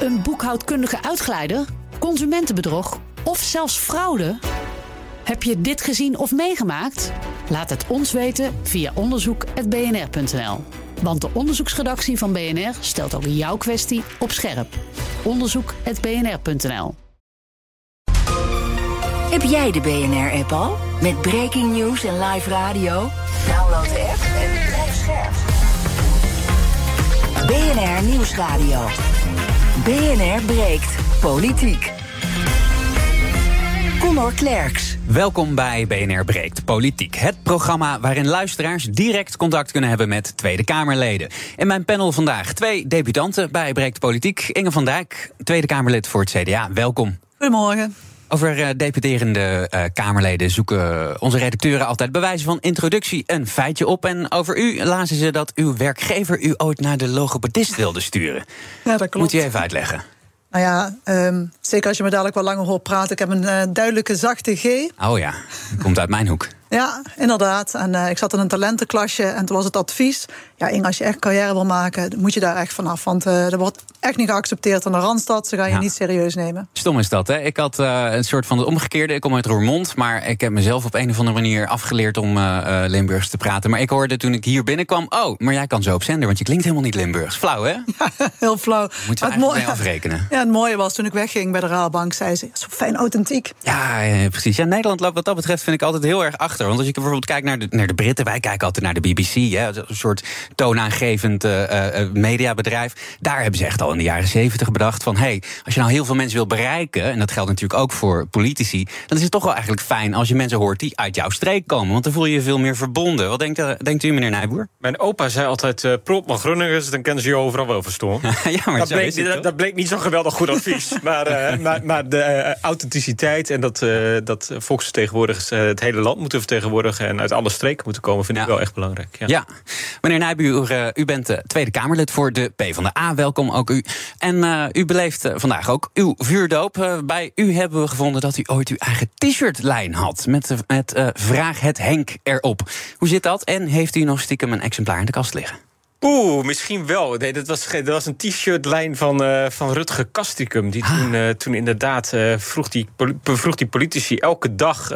Een boekhoudkundige uitglijder? Consumentenbedrog? Of zelfs fraude? Heb je dit gezien of meegemaakt? Laat het ons weten via onderzoek.bnr.nl. Want de onderzoeksredactie van BNR stelt ook jouw kwestie op scherp. Onderzoek.bnr.nl. Heb jij de BNR-app al? Met breaking news en live radio? Download de app en blijf scherp. BNR Nieuwsradio. BNR breekt politiek. Conor Klerks. Welkom bij BNR Breekt Politiek. Het programma waarin luisteraars direct contact kunnen hebben met Tweede Kamerleden. In mijn panel vandaag twee debutanten bij Breekt Politiek. Inge van Dijk, Tweede Kamerlid voor het CDA. Welkom. Goedemorgen. Over uh, deputerende uh, Kamerleden zoeken onze redacteuren altijd bewijzen van introductie een feitje op. En over u lazen ze dat uw werkgever u ooit naar de logopedist wilde sturen. Ja, dat klopt. Moet je even uitleggen. Nou ja, um, zeker als je me dadelijk wel langer hoort praten. Ik heb een uh, duidelijke zachte G. Oh ja, komt uit mijn hoek. Ja, inderdaad. En uh, ik zat in een talentenklasje en toen was het advies... ja, Inge, als je echt carrière wil maken, moet je daar echt vanaf. Want uh, er wordt echt niet geaccepteerd aan de Randstad. Ze gaan je ja. niet serieus nemen. Stom is dat, hè? Ik had uh, een soort van het omgekeerde. Ik kom uit Roermond, maar ik heb mezelf op een of andere manier afgeleerd... om Limburgs te praten. Maar ik hoorde toen ik hier binnenkwam... oh, maar jij kan zo op zender, want je klinkt helemaal niet Limburgs. Flauw, hè? Ja, heel flauw. Moeten we het mooie, mee afrekenen. Ja, het mooie was, toen ik wegging bij de Raalbank... zei ze, zo fijn authentiek. Ja, ja, precies. Ja, Nederland loopt wat dat betreft vind ik altijd heel erg achter. Want als je bijvoorbeeld kijkt naar de, naar de Britten, wij kijken altijd naar de BBC, hè, een soort toonaangevend uh, uh, mediabedrijf. Daar hebben ze echt al in de jaren zeventig bedacht van: hé, hey, als je nou heel veel mensen wil bereiken, en dat geldt natuurlijk ook voor politici, dan is het toch wel eigenlijk fijn als je mensen hoort die uit jouw streek komen. Want dan voel je je veel meer verbonden. Wat denkt, denkt u, meneer Nijboer? Mijn opa zei altijd: uh, Prop maar Grunningers, dan kennen ze je overal wel verstaan. ja, maar dat, bleek, het, dat, dat, bleek niet zo'n geweldig goed advies. maar, maar, maar, de authenticiteit en dat, dat volksvertegenwoordigers het hele land moeten vertegenwoordigen en uit alle streken moeten komen, vind ja. ik wel echt belangrijk. Ja, ja. meneer Nijbuur, uh, u bent uh, Tweede Kamerlid voor de PvdA. Welkom ook u. En uh, u beleeft vandaag ook uw vuurdoop. bij u hebben we gevonden dat u ooit uw eigen t-shirtlijn had. Met, met Vraag het Henk erop. Hoe zit dat? En heeft u nog stiekem een exemplaar in de kast liggen? Oeh, misschien wel. Nee, dat, was, dat was een t-shirtlijn van, uh, van Rutger Kastricum. Die toen, uh, toen inderdaad uh, vroeg, die, vroeg die politici elke dag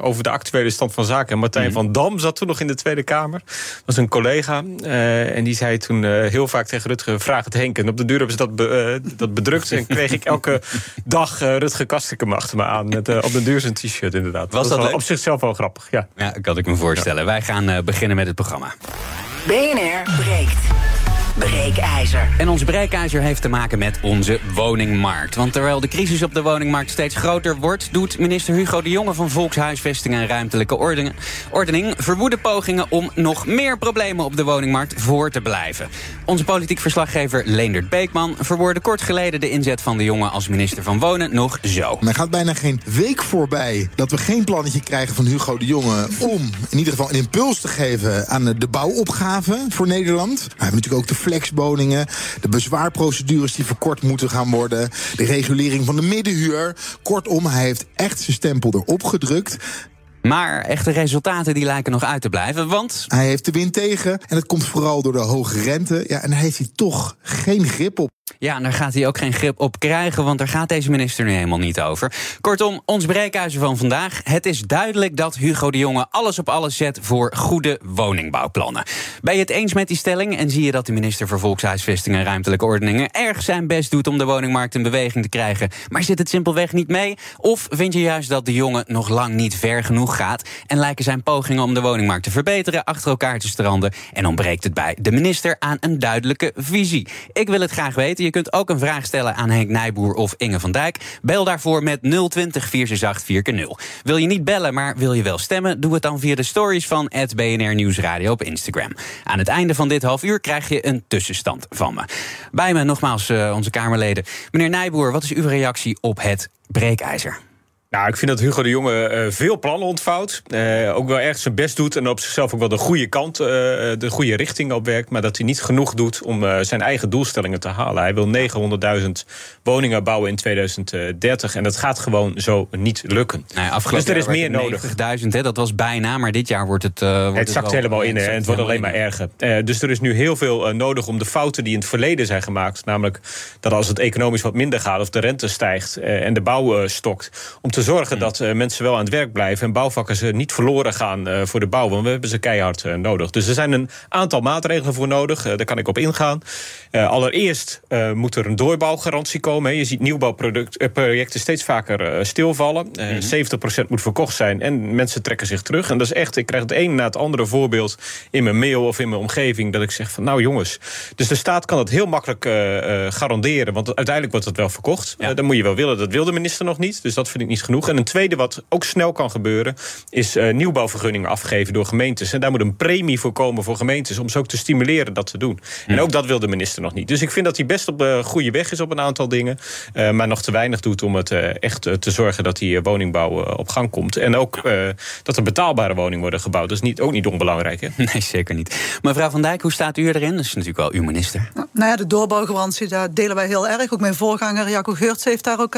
over de actuele stand van zaken. En Martijn mm. van Dam zat toen nog in de Tweede Kamer. was een collega. en die zei toen heel vaak tegen Rutger: vraag het Henk. En op de duur hebben ze dat, be, dat bedrukt. en kreeg ik elke dag Rutger Kastricum achter me aan. Met op de duur zijn t-shirt, inderdaad. Was dat, dat op zichzelf wel grappig? Ja, ja kan ik me voorstellen. Ja. Wij gaan beginnen met het programma. BNR breekt. Breekijzer. En ons breekijzer heeft te maken met onze woningmarkt. Want terwijl de crisis op de woningmarkt steeds groter wordt... doet minister Hugo de Jonge van Volkshuisvesting en Ruimtelijke Ordening, ordening verwoede pogingen om nog meer problemen op de woningmarkt voor te blijven. Onze politiek verslaggever Leendert Beekman verwoordde kort geleden... de inzet van de Jonge als minister van Wonen nog zo. Er gaat bijna geen week voorbij dat we geen plannetje krijgen van Hugo de Jonge... om in ieder geval een impuls te geven aan de bouwopgave voor Nederland. We hebben natuurlijk ook de flexwoningen, de bezwaarprocedures die verkort moeten gaan worden, de regulering van de middenhuur. Kortom, hij heeft echt zijn stempel erop gedrukt. Maar echte resultaten die lijken nog uit te blijven, want... Hij heeft de wind tegen en dat komt vooral door de hoge rente. Ja, en daar heeft hij toch geen grip op. Ja, en daar gaat hij ook geen grip op krijgen, want daar gaat deze minister nu helemaal niet over. Kortom, ons breekhuizen van vandaag. Het is duidelijk dat Hugo de Jonge alles op alles zet voor goede woningbouwplannen. Ben je het eens met die stelling en zie je dat de minister voor Volkshuisvesting en Ruimtelijke Ordeningen erg zijn best doet om de woningmarkt in beweging te krijgen, maar zit het simpelweg niet mee? Of vind je juist dat de jongen nog lang niet ver genoeg gaat en lijken zijn pogingen om de woningmarkt te verbeteren achter elkaar te stranden en ontbreekt het bij de minister aan een duidelijke visie? Ik wil het graag weten. Je kunt ook een vraag stellen aan Henk Nijboer of Inge van Dijk. Bel daarvoor met 020 468 4 Wil je niet bellen, maar wil je wel stemmen? Doe het dan via de stories van BNR Nieuwsradio op Instagram. Aan het einde van dit half uur krijg je een tussenstand van me. Bij me nogmaals uh, onze Kamerleden. Meneer Nijboer, wat is uw reactie op het breekijzer? Nou, ik vind dat Hugo de Jonge eh, veel plannen ontvouwt. Uh, ook wel erg zijn best doet. En op zichzelf ook wel de goede kant, uh, de goede richting op werkt. Maar dat hij niet genoeg doet om zijn eigen doelstellingen te halen. Hij wil 900.000 woningen bouwen in 2030. En dat gaat gewoon zo niet lukken. Nee, dus er is meer nodig. 90.000, dat was bijna. Maar dit jaar wordt het. Wordt het zakt helemaal in. en het wordt alleen maar erger. dus er is nu heel veel nodig om de fouten die in het verleden zijn gemaakt. Namelijk dat als het economisch wat minder gaat. of de rente stijgt en de bouw stokt. om te te zorgen hmm. dat uh, mensen wel aan het werk blijven... en bouwvakkers niet verloren gaan uh, voor de bouw. Want we hebben ze keihard uh, nodig. Dus er zijn een aantal maatregelen voor nodig. daar kan ik op ingaan. allereerst moet er een doorbouwgarantie komen. Je ziet nieuwbouwprojecten steeds vaker stilvallen. Mm 70% moet verkocht zijn en mensen trekken zich terug. En dat is echt, ik krijg het een na het andere voorbeeld... in mijn mail of in mijn omgeving dat ik zeg van... nou jongens, dus de staat kan het heel makkelijk garanderen... want uiteindelijk wordt het wel verkocht. Ja. dan moet je wel willen, dat wil de minister nog niet. Dus dat vind ik niet genoeg. En een tweede wat ook snel kan gebeuren... is uh, nieuwbouwvergunningen afgeven door gemeentes. En daar moet een premie voor komen voor gemeentes... om ze ook te stimuleren dat te doen. En hmm. ook dat wil de minister nog niet. Dus ik vind dat hij best op de goede weg is op een aantal dingen... Uh, maar nog te weinig doet om het uh, echt te zorgen... dat die woningbouw op gang komt. En ook dat er betaalbare woningen worden gebouwd. Dat is niet, ook niet onbelangrijk, hè? Nee, zeker niet. Mevrouw Van Dijk, hoe staat u erin? Dat is natuurlijk wel uw minister. Nou, nou ja, de doorbouwgarantie, daar delen wij heel erg. Ook mijn voorganger Jacob Geurts heeft daar ook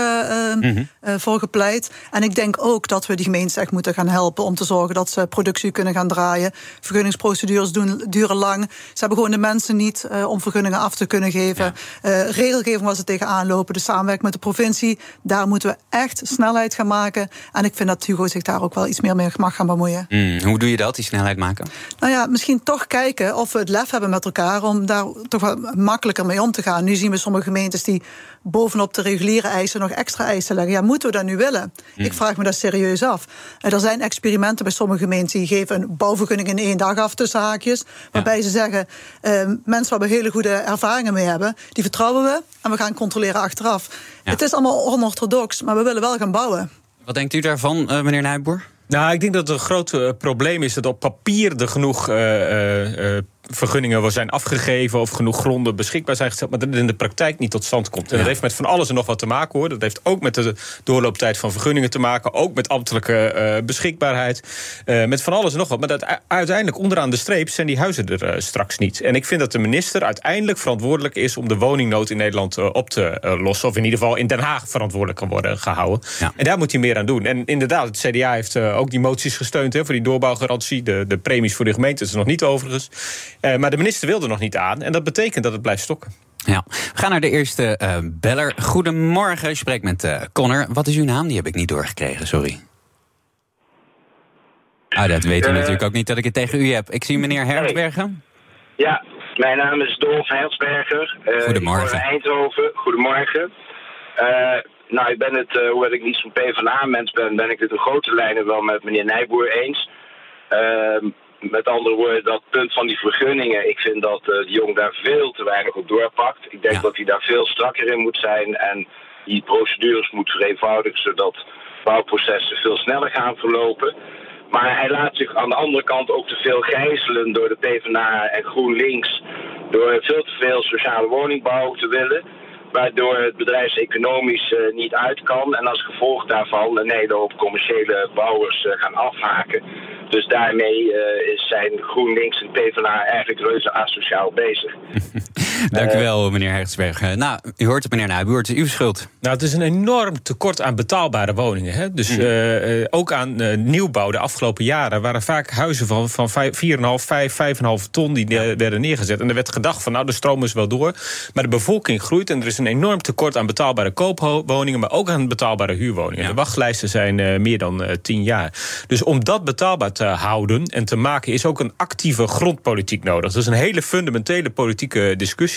mm voor gepleit. En ik denk ook dat we die gemeentes echt moeten gaan helpen om te zorgen dat ze productie kunnen gaan draaien. Vergunningsprocedures doen, duren lang. Ze hebben gewoon de mensen niet uh, om vergunningen af te kunnen geven. Ja. Uh, regelgeving waar ze tegenaan lopen, de samenwerking met de provincie. Daar moeten we echt snelheid gaan maken. En ik vind dat Hugo zich daar ook wel iets meer mee mag gaan bemoeien. Mm, hoe doe je dat, die snelheid maken? Nou ja, misschien toch kijken of we het lef hebben met elkaar om daar toch wat makkelijker mee om te gaan. Nu zien we sommige gemeentes die bovenop de reguliere eisen nog extra eisen leggen. Ja, moeten we dat nu willen? Hmm. Ik vraag me dat serieus af. Er zijn experimenten bij sommige gemeenten die geven een bouwvergunning in één dag af tussen haakjes. Waarbij ze zeggen: uh, mensen waar we hele goede ervaringen mee hebben, die vertrouwen we en we gaan controleren achteraf. Het is allemaal onorthodox, maar we willen wel gaan bouwen. Wat denkt u daarvan, uh, meneer Nijboer? Nou, ik denk dat het een groot uh, probleem is dat op papier er genoeg uh, vergunningen zijn afgegeven of genoeg gronden beschikbaar zijn gesteld, maar dat het in de praktijk niet tot stand komt. En dat heeft met van alles en nog wat te maken hoor. Dat heeft ook met de doorlooptijd van vergunningen te maken, ook met ambtelijke uh, beschikbaarheid, uh, met van alles en nog wat. Maar dat uiteindelijk onderaan de streep zijn die huizen er uh, straks niet. En ik vind dat de minister uiteindelijk verantwoordelijk is om de woningnood in Nederland op te lossen, of in ieder geval in Den Haag verantwoordelijk kan worden gehouden. Ja. En daar moet hij meer aan doen. En inderdaad, het CDA heeft ook die moties gesteund hè, voor die doorbouwgarantie. De, de premies voor de gemeente is er nog niet overigens. Uh, maar de minister wilde nog niet aan. En dat betekent dat het blijft stokken. Ja, we gaan naar de eerste uh, beller. Goedemorgen, je spreekt met uh, Connor. Wat is uw naam? Die heb ik niet doorgekregen, sorry. Ah, dat weet u natuurlijk ook niet dat ik het tegen u heb. Ik zie meneer Hersbergen. Ja, mijn naam is Dolf Hersberger. Goedemorgen. Ik Eindhoven. Goedemorgen. Nou, ik ben het, hoewel ik niet zo'n PvdA-mens ben, ben ik het in grote lijnen wel met meneer Nijboer eens. Ehm, met andere woorden, dat punt van die vergunningen, ik vind dat uh, de jong daar veel te weinig op doorpakt. Ik denk dat hij daar veel strakker in moet zijn en die procedures moet vereenvoudigen, zodat bouwprocessen veel sneller gaan verlopen. Maar hij laat zich aan de andere kant ook te veel gijzelen door de PvdA en GroenLinks. Door veel te veel sociale woningbouw te willen. Waardoor het bedrijfseconomisch uh, niet uit kan. En als gevolg daarvan een hele hoop commerciële bouwers uh, gaan afhaken. Dus daarmee uh, zijn GroenLinks en PvdA eigenlijk reuze asociaal bezig. Dank u wel, meneer Hertzberg. Nou, u hoort het, meneer Nijboer, het is uw schuld. Nou, het is een enorm tekort aan betaalbare woningen. Hè? Dus mm. uh, ook aan uh, nieuwbouw de afgelopen jaren... waren vaak huizen van, van 4,5, 5, 5,5 ton die ja. werden neergezet. En er werd gedacht van, nou, de stroom is wel door. Maar de bevolking groeit en er is een enorm tekort aan betaalbare koopwoningen... maar ook aan betaalbare huurwoningen. Ja. De wachtlijsten zijn meer dan 10 jaar. Dus om dat betaalbaar te houden en te maken... is ook een actieve grondpolitiek nodig. Dat is een hele fundamentele politieke discussie.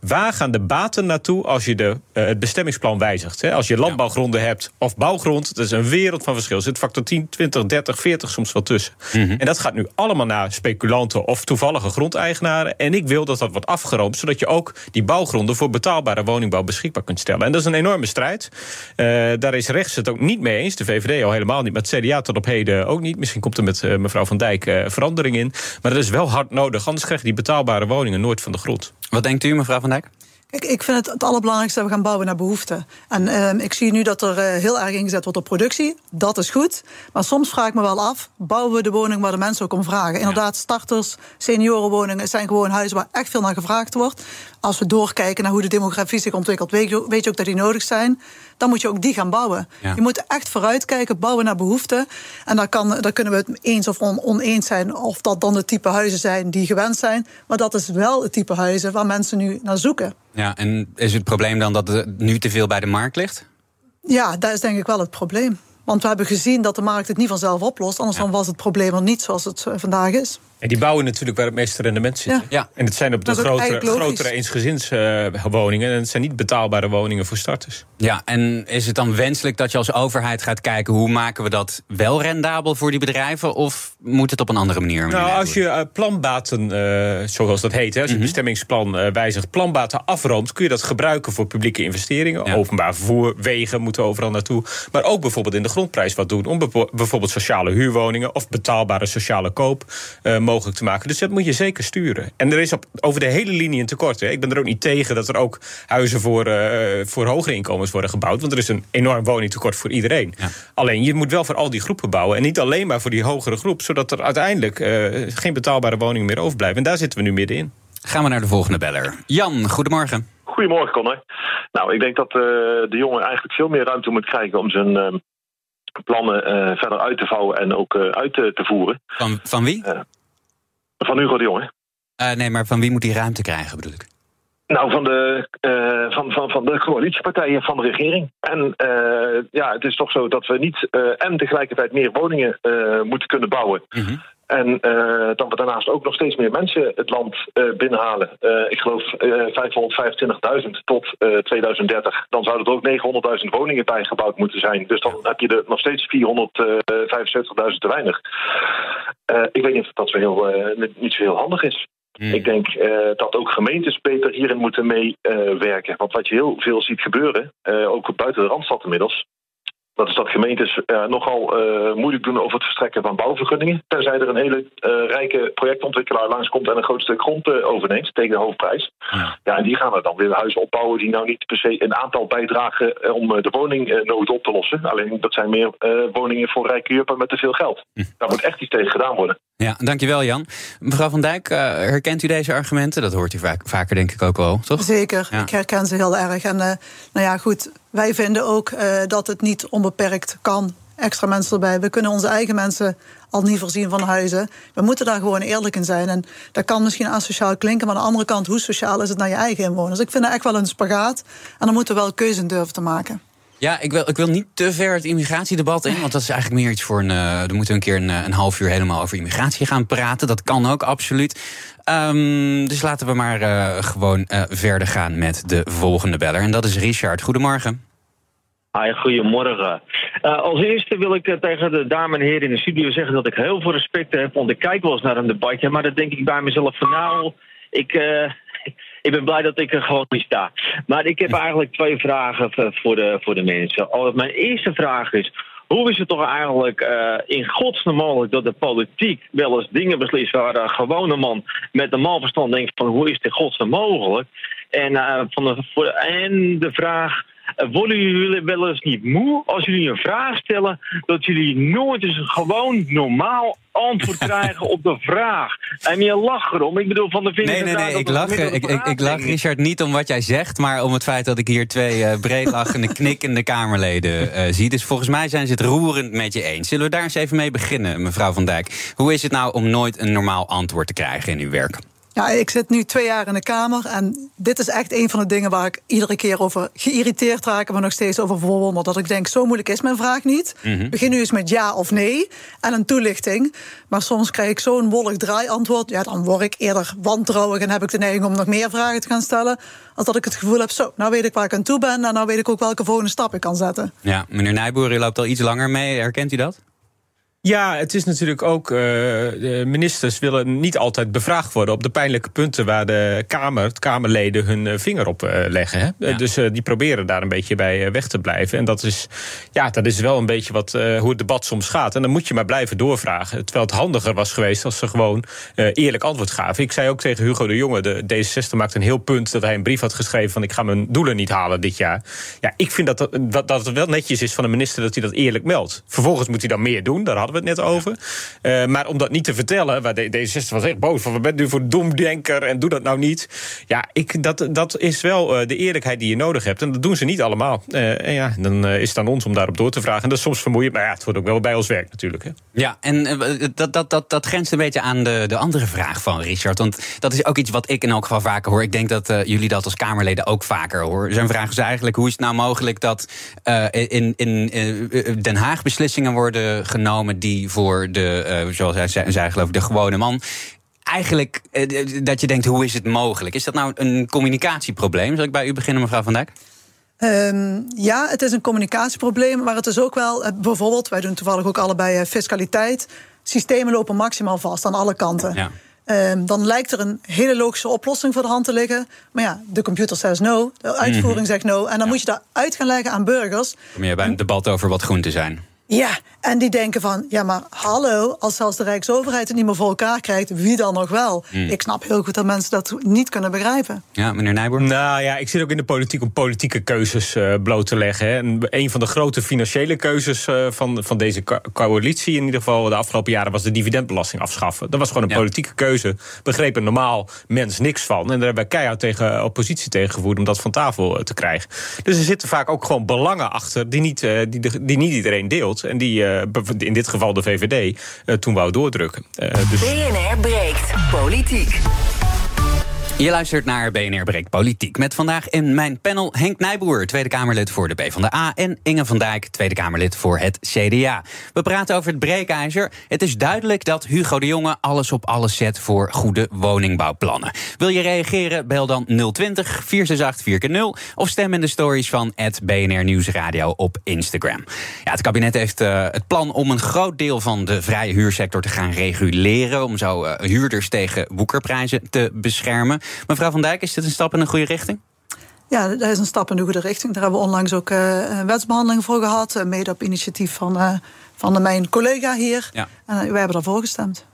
Waar gaan de baten naartoe als je de, uh, het bestemmingsplan wijzigt? Hè? Als je landbouwgronden hebt of bouwgrond, dat is een wereld van verschil. Er zit factor 10, 20, 30, 40 soms wel tussen. Mhm. En dat gaat nu allemaal naar speculanten of toevallige grondeigenaren. En ik wil dat dat wordt afgeroomd, zodat je ook die bouwgronden voor betaalbare woningbouw beschikbaar kunt stellen. En dat is een enorme strijd. Uh, daar is rechts het ook niet mee eens. De VVD al helemaal niet, maar het CDA tot op heden ook niet. Misschien komt er met uh, mevrouw Van Dijk verandering in. Maar dat is wel hard nodig, anders krijg je die betaalbare woningen nooit van de grond. Wat denkt u, mevrouw Van Dijk? Kijk, ik vind het het allerbelangrijkste dat we gaan bouwen naar behoefte. En ehm, ik zie nu dat er eh, heel erg ingezet wordt op productie. Dat is goed. Maar soms vraag ik me wel af: bouwen we de woning waar de mensen ook om vragen? Inderdaad, starters, seniorenwoningen zijn gewoon huizen waar echt veel naar gevraagd wordt. Als we doorkijken naar hoe de demografie zich ontwikkelt, weet je, weet je ook dat die nodig zijn. Dan moet je ook die gaan bouwen. Ja. Je moet echt vooruitkijken, bouwen naar behoefte. En daar, kan, daar kunnen we het eens of on- oneens zijn of dat dan de type huizen zijn die gewend zijn. Maar dat is wel het type huizen waar mensen nu naar zoeken. Ja, en is het probleem dan dat het nu te veel bij de markt ligt? Ja, dat is denk ik wel het probleem. Want we hebben gezien dat de markt het niet vanzelf oplost. Anders dan was het probleem er niet zoals het eh, vandaag is. En die bouwen natuurlijk waar het meeste rendement zit. Ja. Ja. En het zijn op de grotere, grotere eensgezinswoningen. en het zijn niet betaalbare woningen voor starters. Ja, en is het dan wenselijk dat je als overheid gaat kijken hoe maken we dat wel rendabel voor die bedrijven? Of moet het op een andere manier? Nou, als je eh, planbaten, eh, zoals dat heet, hè, als je Mhm. het bestemmingsplan eh, wijzigt, planbaten afroomt, kun je dat gebruiken voor publieke investeringen. Ja. Openbaar vervoer, wegen moeten overal naartoe. Maar ook bijvoorbeeld in de grondprijs wat doen. Om bijvoorbeeld sociale huurwoningen of betaalbare sociale koop mogelijk te maken. Dus dat moet je zeker sturen. En er is op, over de hele linie een tekort. Hè. Ik ben er ook niet tegen dat er ook huizen voor, eh, voor hogere inkomens worden gebouwd. Want er is een enorm woningtekort voor iedereen. Ja. Alleen je moet wel voor al die groepen bouwen. En niet alleen maar voor die hogere groep. Zodat er uiteindelijk eh, geen betaalbare woningen meer overblijven. En daar zitten we nu middenin. Gaan we naar de volgende beller. Jan, goedemorgen. Goedemorgen, Connor. Nou, ik denk dat eh, de jongen eigenlijk veel meer ruimte moet krijgen om zijn eh, plannen eh, verder uit te vouwen en ook eh, uit te, te voeren. Van, van wie? Van Hugo de Jonge. Eh, nee, maar van wie moet hij ruimte krijgen, bedoel ik? Nou, van de, eh, van, van, van de coalitiepartijen van de regering. En eh, ja, het is toch zo dat we niet en tegelijkertijd meer woningen moeten kunnen bouwen. Mhm. En eh, dat we daarnaast ook nog steeds meer mensen het land eh, binnenhalen. Eh, ik geloof eh 525.000 tot eh 2030. Dan zouden er ook 900.000 woningen bijgebouwd moeten zijn. Dus dan heb je er nog steeds 475.000 te weinig. Ik weet niet of dat zo heel, niet zo heel handig is. Mhm. Ik denk dat ook gemeentes beter hierin moeten meewerken. Want wat je heel veel ziet gebeuren, eh, ook buiten de Randstad inmiddels... dat is dat gemeentes eh, nogal eh, moeilijk doen over het verstrekken van bouwvergunningen. Tenzij er een hele eh, rijke projectontwikkelaar langskomt en een groot stuk grond overneemt tegen de hoofdprijs. Ja. Ja, en die gaan er dan weer huizen opbouwen die nou niet per se een aantal bijdragen om eh, de woningnood op te lossen. Alleen dat zijn meer eh, woningen voor rijke juppen met te veel geld. Daar moet echt iets tegen gedaan worden. Ja, dankjewel Jan. Mevrouw Van Dijk, eh, herkent u deze argumenten? Dat hoort u vaak, vaker denk ik ook wel, toch? Zeker, Ja. ik herken ze heel erg. En eh, nou ja, goed, wij vinden ook eh, dat het niet onbeperkt kan. Extra mensen erbij. We kunnen onze eigen mensen al niet voorzien van huizen. We moeten daar gewoon eerlijk in zijn. En dat kan misschien asociaal klinken, maar aan de andere kant, hoe sociaal is het naar je eigen inwoners? Ik vind dat echt wel een spagaat. En dan moeten we wel keuze in durven te maken. Ja, ik wil, ik wil niet te ver het immigratiedebat in. Want dat is eigenlijk meer iets voor een. Uh, dan moeten we een keer een, een, half uur helemaal over immigratie gaan praten. Dat kan ook, absoluut. Um, dus laten we maar uh, gewoon uh, verder gaan met de volgende beller. En dat is Richard. Goedemorgen. Hi, goedemorgen. Uh, als eerste wil ik tegen de dames en heren in de studio zeggen dat ik heel veel respect heb. Want ik kijk wel eens naar een debatje, maar dan denk ik bij mezelf van nou, ik, ik ben blij dat ik er gewoon niet sta. Maar ik heb eigenlijk twee vragen voor de, voor de mensen. Oh, mijn eerste vraag is. Hoe is het toch eigenlijk uh, in godsnaam mogelijk dat de politiek wel eens dingen beslist waar een gewone man met een malverstand denkt van hoe is in godsnaam mogelijk? En, uh, van de, en de vraag, worden jullie wel eens niet moe als jullie een vraag stellen dat jullie nooit eens een gewoon normaal antwoord krijgen op de vraag? En je lacht erom. Ik bedoel, van de Nee, nee, nee. Ik lach, ik, ik, ik lach, Richard, niet om wat jij zegt, maar om het feit dat ik hier twee uh, breedlachende, knikkende Kamerleden uh, zie. Dus volgens mij zijn ze het roerend met je eens. Zullen we daar eens even mee beginnen, mevrouw Van Dijk? Hoe is het nou om nooit een normaal antwoord te krijgen in uw werk? Ja, ik zit nu twee jaar in de Kamer en dit is echt een van de dingen waar ik iedere keer over geïrriteerd raak, maar nog steeds over verwonder. Dat ik denk, zo moeilijk is mijn vraag niet. Mm -hmm. Begin nu eens met ja of nee en een toelichting. Maar soms krijg ik zo'n wollig draaiantwoord. Ja, dan word ik eerder wantrouwig en heb ik de neiging om nog meer vragen te gaan stellen. Als dat ik het gevoel heb, zo, nou weet ik waar ik aan toe ben en nou weet ik ook welke volgende stap ik kan zetten. Ja, meneer Nijboer, u loopt al iets langer mee. Herkent u dat? Ja, het is natuurlijk ook. Uh, de ministers willen niet altijd bevraagd worden op de pijnlijke punten waar de Kamer, de Kamerleden hun eh, vinger op uh, leggen. Hè? Dus die proberen daar een beetje bij weg te blijven. En dat is, ja, dat is wel een beetje wat, hoe het debat soms gaat. En dan moet je maar blijven doorvragen. Terwijl het handiger was geweest als ze gewoon eerlijk antwoord gaven. Ik zei ook tegen Hugo de Jonge, de D66 maakt een heel punt dat hij een brief had geschreven van ik ga mijn doelen niet halen dit jaar. Ja, ik vind dat, dat, dat het wel netjes is van een minister dat hij dat eerlijk meldt. Vervolgens moet hij dan meer doen. Daar hadden we het net over. Uh, maar om dat niet te vertellen, waar D66 was echt boos van... we bent nu voor domdenker en doe dat nou niet. Ja, ik, dat, dat is wel uh, de eerlijkheid die je nodig hebt. En dat doen ze niet allemaal. Uh, en ja, dan is het aan ons om daarop door te vragen. En dat is soms vermoeiend, maar ja, het wordt ook wel bij ons werk natuurlijk. Hè. Ja, en dat, dat, dat, dat grenst een beetje aan de, de andere vraag van Richard. Want dat is ook iets wat ik in elk geval vaker hoor. Ik denk dat jullie dat als Kamerleden ook vaker horen. Zijn vraag is eigenlijk, hoe is het nou mogelijk dat in, in Den Haag beslissingen worden genomen... die voor de, uh, zoals hij zei, zei, geloof ik, de gewone man eigenlijk uh, dat je denkt, hoe is het mogelijk? Is dat nou een communicatieprobleem? Zal ik bij u beginnen, mevrouw Van Dijk? Um, ja, het is een communicatieprobleem, maar het is ook wel, uh, bijvoorbeeld, wij doen toevallig ook allebei fiscaliteit. Systemen lopen maximaal vast aan alle kanten. Ja. Um, dan lijkt er een hele logische oplossing voor de hand te liggen. Maar ja, de computer zegt no, de uitvoering mm -hmm. zegt no. En dan ja. moet je dat uit gaan leggen aan burgers. Kom je bij een debat over wat groente zijn? Ja, en die denken van, ja maar hallo, als zelfs de Rijksoverheid het niet meer voor elkaar krijgt, wie dan nog wel? Hmm. Ik snap heel goed dat mensen dat niet kunnen begrijpen. Ja, meneer Nijboer? Nou ja, ik zit ook in de politiek om politieke keuzes uh, bloot te leggen. Hè. En een van de grote financiële keuzes uh, van, van deze coalitie, in ieder geval de afgelopen jaren, was de dividendbelasting afschaffen. Dat was gewoon een ja. politieke keuze. Begreep een normaal mens niks van. En daar hebben wij keihard tegen oppositie tegengevoerd om dat van tafel uh, te krijgen. Dus er zitten vaak ook gewoon belangen achter die niet, die, die niet iedereen deelt. En die uh, in dit geval de VVD uh, toen wou doordrukken. Uh, dus... BNR breekt politiek. Je luistert naar BNR Breek Politiek. Met vandaag in mijn panel Henk Nijboer, Tweede Kamerlid voor de PvdA... en Inge van Dijk, Tweede Kamerlid voor het CDA. We praten over het breekijzer. Het is duidelijk dat Hugo de Jonge alles op alles zet... voor goede woningbouwplannen. Wil je reageren? Bel dan 020 468 4 of stem in de stories van het BNR Nieuwsradio op Instagram. Ja, het kabinet heeft uh, het plan om een groot deel van de vrije huursector te gaan reguleren... om zo uh, huurders tegen woekerprijzen te beschermen. Mevrouw Van Dijk, is dit een stap in een goede richting? Ja, dat is een stap in de goede richting. Daar hebben we onlangs ook uh, een wetsbehandeling voor gehad. Uh, mede op initiatief van, uh, van mijn collega hier. Ja. En wij hebben daarvoor gestemd.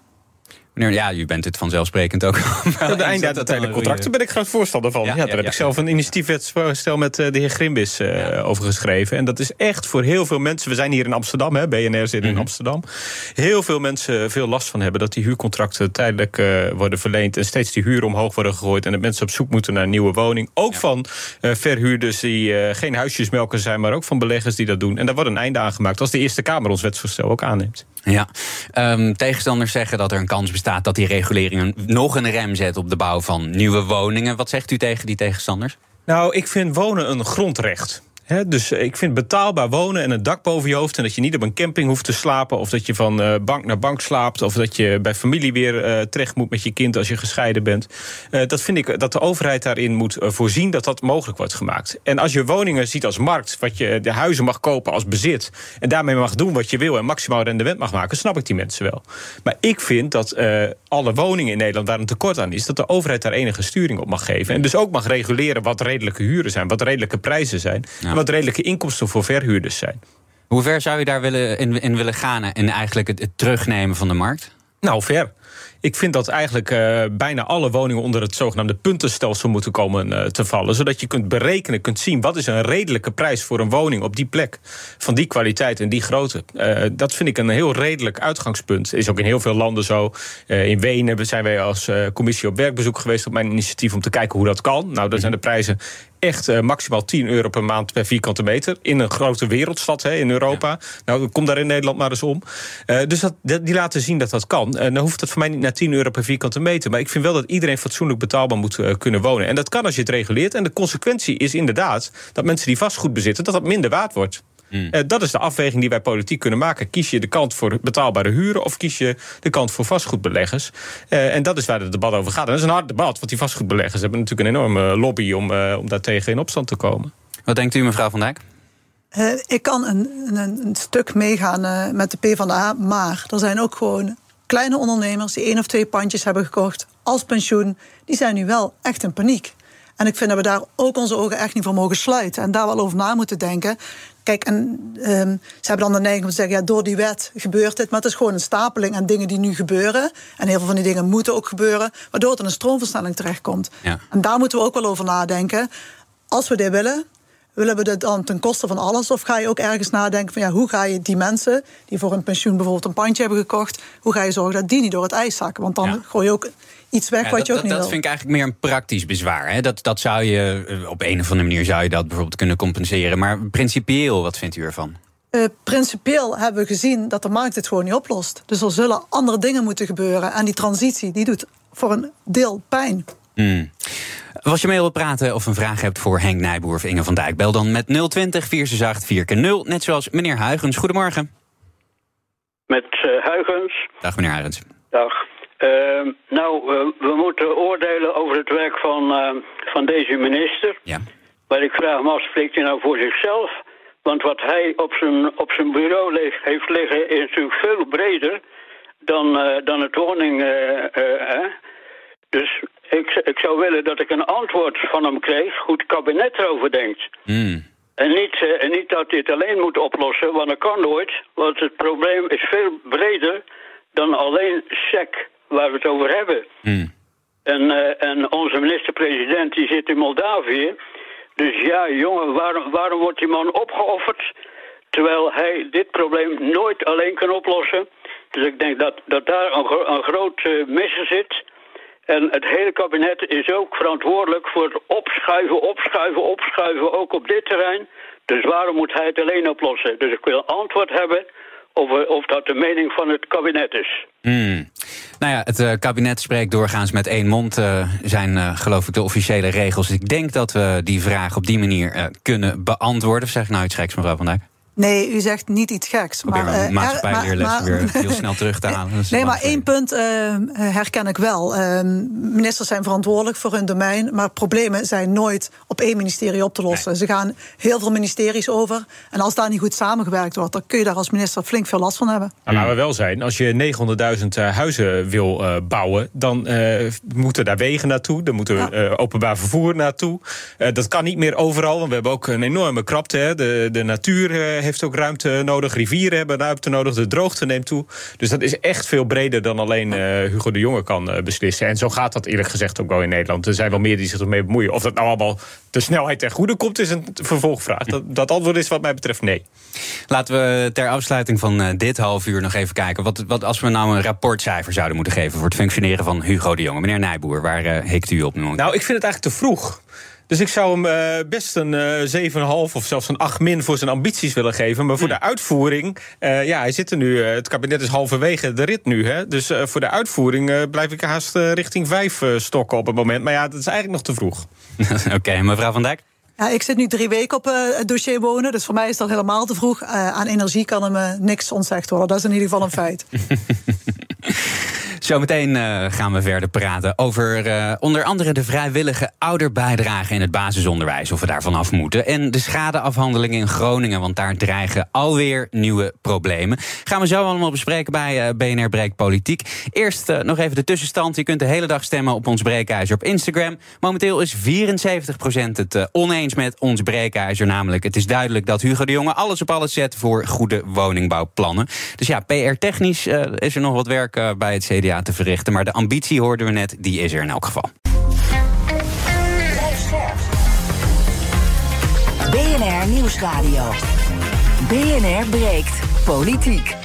Meneer, ja, u bent het vanzelfsprekend ook. Ja, de einde contracten ben ik groot voorstander van. Ja, daar heb ik zelf een initiatiefwetsvoorstel met de heer Grimbis uh, over geschreven. En dat is echt voor heel veel mensen. We zijn hier in Amsterdam, hè, BNR zit in mm -hmm. Amsterdam. Heel veel mensen veel last van hebben dat die huurcontracten tijdelijk uh, worden verleend. En steeds die huren omhoog worden gegooid. En dat mensen op zoek moeten naar een nieuwe woning. Ook van uh, verhuurders die geen huisjesmelkers zijn, maar ook van beleggers die dat doen. En daar wordt een einde aan gemaakt als de Eerste Kamer ons wetsvoorstel ook aanneemt. Ja, um, tegenstanders zeggen dat er een kans bestaat dat die regulering nog een rem zet op de bouw van nieuwe woningen. Wat zegt u tegen die tegenstanders? Nou, ik vind wonen een grondrecht. Dus ik vind betaalbaar wonen en een dak boven je hoofd... en dat je niet op een camping hoeft te slapen... of dat je van uh, bank naar bank slaapt... of dat je bij familie weer uh, terecht moet met je kind als je gescheiden bent. Dat vind ik dat de overheid daarin moet voorzien dat dat mogelijk wordt gemaakt. En als je woningen ziet als markt... wat je de huizen mag kopen als bezit... en daarmee mag doen wat je wil en maximaal rendement mag maken... snap ik die mensen wel. Maar ik vind dat alle woningen in Nederland waar een tekort aan is... dat de overheid daar enige sturing op mag geven. En dus ook mag reguleren wat redelijke huren zijn... wat redelijke prijzen zijn... wat redelijke inkomsten voor verhuurders zijn. Hoe ver zou je daar willen, in, in willen gaan en eigenlijk het, het terugnemen van de markt? Nou, ver. Ik vind dat eigenlijk uh, bijna alle woningen onder het zogenaamde puntenstelsel moeten komen uh, te vallen. Zodat je kunt berekenen, kunt zien wat is een redelijke prijs voor een woning op die plek. Van die kwaliteit en die grootte. Uh, dat vind ik een heel redelijk uitgangspunt. Is ook in heel veel landen zo. in Wenen zijn wij als commissie op werkbezoek geweest op mijn initiatief om te kijken hoe dat kan. Nou, daar zijn de prijzen echt uh, maximaal 10 euro per maand per vierkante meter. In een grote wereldstad hè, in Europa. Ja. Nou, kom daar in Nederland maar eens om. Uh, dus dat, die laten zien dat dat kan. En dan hoeft het voor mij niet naar 10 euro per vierkante meter. Maar ik vind wel dat iedereen fatsoenlijk betaalbaar moet uh, kunnen wonen. En dat kan als je het reguleert. En de consequentie is inderdaad dat mensen die vastgoed bezitten, dat dat minder waard wordt. Mm. Uh, dat is de afweging die wij politiek kunnen maken. Kies je de kant voor betaalbare huren of kies je de kant voor vastgoedbeleggers? Uh, en dat is waar het debat over gaat. En dat is een hard debat, want die vastgoedbeleggers hebben natuurlijk een enorme lobby om, uh, om daartegen in opstand te komen. Wat denkt u, mevrouw Van Dijk? Uh, ik kan een, een, een stuk meegaan uh, met de PvdA, maar er zijn ook gewoon kleine ondernemers die één of twee pandjes hebben gekocht als pensioen. Die zijn nu wel echt in paniek. En ik vind dat we daar ook onze ogen echt niet voor mogen sluiten. En daar wel over na moeten denken. Kijk, en um, ze hebben dan de neiging om te zeggen: ja, door die wet gebeurt dit. Maar het is gewoon een stapeling aan dingen die nu gebeuren. En heel veel van die dingen moeten ook gebeuren. Waardoor het in een stroomversnelling terechtkomt. Ja. En daar moeten we ook wel over nadenken. Als we dit willen, willen we dit dan ten koste van alles? Of ga je ook ergens nadenken van ja, hoe ga je die mensen die voor een pensioen bijvoorbeeld een pandje hebben gekocht, hoe ga je zorgen dat die niet door het ijs zakken? Want dan gooi je ook iets weg wat je ook dat, niet dat wil. Dat vind ik eigenlijk meer een praktisch bezwaar. Hè? Dat, dat zou je eh, op een of andere manier zou je dat bijvoorbeeld kunnen compenseren. Maar principieel, wat vindt u ervan? Uh, principieel hebben we gezien dat de markt het gewoon niet oplost. Dus er zullen andere dingen moeten gebeuren. En die transitie die doet voor een deel pijn. Hmm. Als je mee wilt praten of een vraag hebt voor Henk Nijboer of Inge van Dijk, bel dan met 020 468 4 0 Net zoals meneer Huigens. Goedemorgen. Met uh, Huigens. Dag meneer Huigens. Dag. Uh, nou, uh, we moeten oordelen over het werk van, uh, van deze minister. Ja. Maar ik vraag me af, spreekt hij nou voor zichzelf? Want wat hij op zijn, op zijn bureau heeft liggen is natuurlijk veel breder dan, dan het woning. dus ik, ik zou willen dat ik een antwoord van hem kreeg hoe het kabinet erover denkt. Mm. En niet, en niet dat hij het alleen moet oplossen, want dat kan nooit. Want het probleem is veel breder dan alleen SEC waar we het over hebben. Mm. En, uh, en onze minister-president die zit in Moldavië. Dus ja, jongen, waarom, waarom wordt die man opgeofferd... terwijl hij dit probleem nooit alleen kan oplossen? Dus ik denk dat, dat daar een, een groot uh, mis zit... En het hele kabinet is ook verantwoordelijk voor het opschuiven, opschuiven, opschuiven, ook op dit terrein. Dus waarom moet hij het alleen oplossen? Dus ik wil antwoord hebben of, of dat de mening van het kabinet is. Hmm. Nou ja, het uh, kabinet spreekt doorgaans met één mond, uh, zijn uh, geloof ik de officiële regels. Ik denk dat we die vraag op die manier kunnen beantwoorden. Zeg nou iets geks, mevrouw Van Dijk? Nee, u zegt niet iets geks. Probeer maar, uh, maatschappijleerlessen weer heel snel terug te halen. Nee, maar één punt uh, herken ik wel. Uh, ministers zijn verantwoordelijk voor hun domein... maar problemen zijn nooit op één ministerie op te lossen. Nee. Ze gaan heel veel ministeries over. En als daar niet goed samengewerkt wordt... dan kun je daar als minister flink veel last van hebben. Nou, laten we wel zijn, als je 900.000 huizen wil bouwen... dan moeten daar wegen naartoe, dan moeten ja. openbaar vervoer naartoe. dat kan niet meer overal, want we hebben ook een enorme krapte. Hè. De, de natuur heeft ook ruimte nodig. Rivieren hebben ruimte nodig. De droogte neemt toe. Dus dat is echt veel breder dan alleen uh, Hugo de Jonge kan uh, beslissen. En zo gaat dat eerlijk gezegd ook wel in Nederland. Er zijn wel meer die zich ermee bemoeien. Of dat nou allemaal de snelheid ten goede komt, is een vervolgvraag. Dat, dat antwoord is wat mij betreft nee. Laten we ter afsluiting van uh, dit half uur nog even kijken. Wat, wat als we nou een rapportcijfer zouden moeten geven voor het functioneren van Hugo de Jonge? Meneer Nijboer, waar hikt u op nu? Nou, ik vind het eigenlijk te vroeg. Dus ik zou hem uh, best een uh, 7,5 of zelfs een 8 min voor zijn ambities willen geven. Maar voor de uitvoering, uh, ja, hij zit er nu. het kabinet is halverwege de rit nu. Hè? Dus voor de uitvoering blijf ik haast richting 5 stokken op het moment. Maar ja, dat is eigenlijk nog te vroeg. Oké, okay, mevrouw Van Dijk? Ja, ik zit nu drie weken op uh, het dossier wonen, dus voor mij is dat helemaal te vroeg. Uh, aan energie kan me niks ontzegd worden. Dat is in ieder geval een feit. Zometeen uh, gaan we verder praten over uh, onder andere de vrijwillige ouderbijdrage in het basisonderwijs. Of we daarvan af moeten. En de schadeafhandeling in Groningen, want daar dreigen alweer nieuwe problemen. Gaan we zo allemaal bespreken bij uh, BNR Breek Politiek. Eerst nog even de tussenstand. Je kunt de hele dag stemmen op ons breekijzer op Instagram. Momenteel is 74% het oneens met ons breekijzer. Namelijk, het is duidelijk dat Hugo de Jonge alles op alles zet voor goede woningbouwplannen. Dus ja, PR-technisch is er nog wat werk bij het CDA te verrichten. Maar de ambitie hoorden we net, die is er in elk geval. BNR Nieuwsradio. BNR breekt politiek.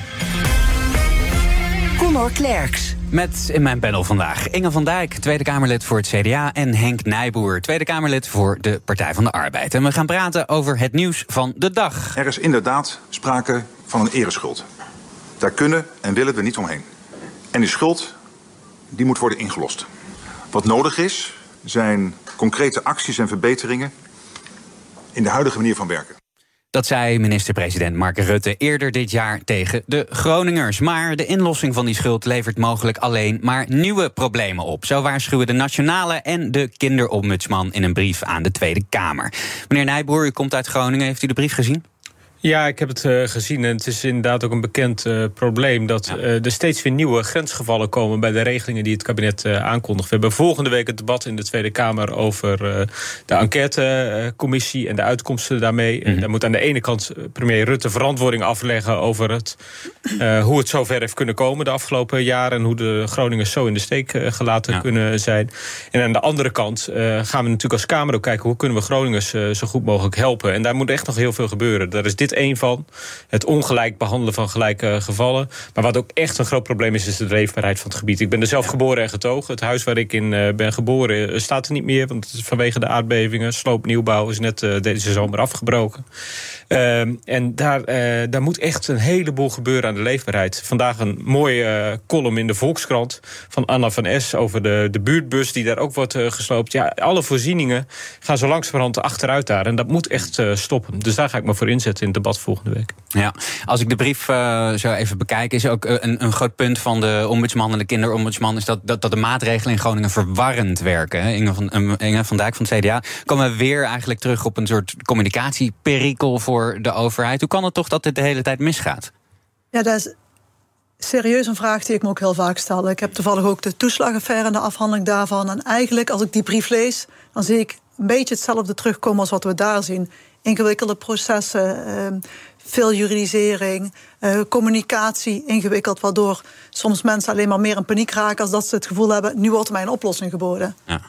Conor Klerks. Met in mijn panel vandaag Inge van Dijk, Tweede Kamerlid voor het CDA... en Henk Nijboer, Tweede Kamerlid voor de Partij van de Arbeid. En we gaan praten over het nieuws van de dag. Er is inderdaad sprake van een ereschuld. Daar kunnen en willen we niet omheen. En die schuld die moet worden ingelost. Wat nodig is, zijn concrete acties en verbeteringen in de huidige manier van werken. Dat zei minister-president Mark Rutte eerder dit jaar tegen de Groningers. Maar de inlossing van die schuld levert mogelijk alleen maar nieuwe problemen op. Zo waarschuwen de Nationale en de Kinderombudsman in een brief aan de Tweede Kamer. Meneer Nijboer, u komt uit Groningen. Heeft u de brief gezien? Ja, ik heb het uh, gezien. En het is inderdaad ook een bekend uh, probleem... dat ja. uh, er steeds weer nieuwe grensgevallen komen... bij de regelingen die het kabinet aankondigt. We hebben volgende week het debat in de Tweede Kamer... over de enquêtecommissie en de uitkomsten daarmee. Mm -hmm. Daar moet aan de ene kant premier Rutte verantwoording afleggen... over het, hoe het zover heeft kunnen komen de afgelopen jaren... en hoe de Groningers zo in de steek gelaten ja. kunnen zijn. En aan de andere kant gaan we natuurlijk als Kamer ook kijken... hoe kunnen we Groningers zo goed mogelijk helpen. En daar moet echt nog heel veel gebeuren. Daar is dit één van. Het ongelijk behandelen van gelijke gevallen. Maar wat ook echt een groot probleem is, is de leefbaarheid van het gebied. Ik ben er zelf geboren en getogen. Het huis waar ik in uh, ben geboren uh, staat er niet meer. Want vanwege de aardbevingen, sloopnieuwbouw is net uh, deze zomer afgebroken. Ehm, en daar, daar moet echt een heleboel gebeuren aan de leefbaarheid. Vandaag een mooie column in de Volkskrant van Anna van S... over de, de buurtbus die daar ook wordt gesloopt. Ja, alle voorzieningen gaan zo langzamerhand achteruit daar. En dat moet echt stoppen. Dus daar ga ik me voor inzetten in het debat volgende week. Ja, als ik de brief zo even bekijk, is ook een, een, groot punt van de ombudsman en de kinderombudsman is dat, dat, dat de maatregelen in Groningen verwarrend werken. Inge van, Inge van Dijk van het CDA. Komen we weer eigenlijk terug op een soort communicatieperikel voor de overheid. Hoe kan het toch dat dit de hele tijd misgaat? Ja, dat is serieus een vraag die ik me ook heel vaak stel. Ik heb toevallig ook de toeslagaffaire en de afhandeling daarvan. En eigenlijk, als ik die brief lees, dan zie ik een beetje hetzelfde terugkomen als wat we daar zien ingewikkelde processen, uh, veel juridisering, uh, communicatie ingewikkeld, waardoor soms mensen alleen maar meer in paniek raken als dat ze het gevoel hebben: nu wordt mij een oplossing geboden. Ja.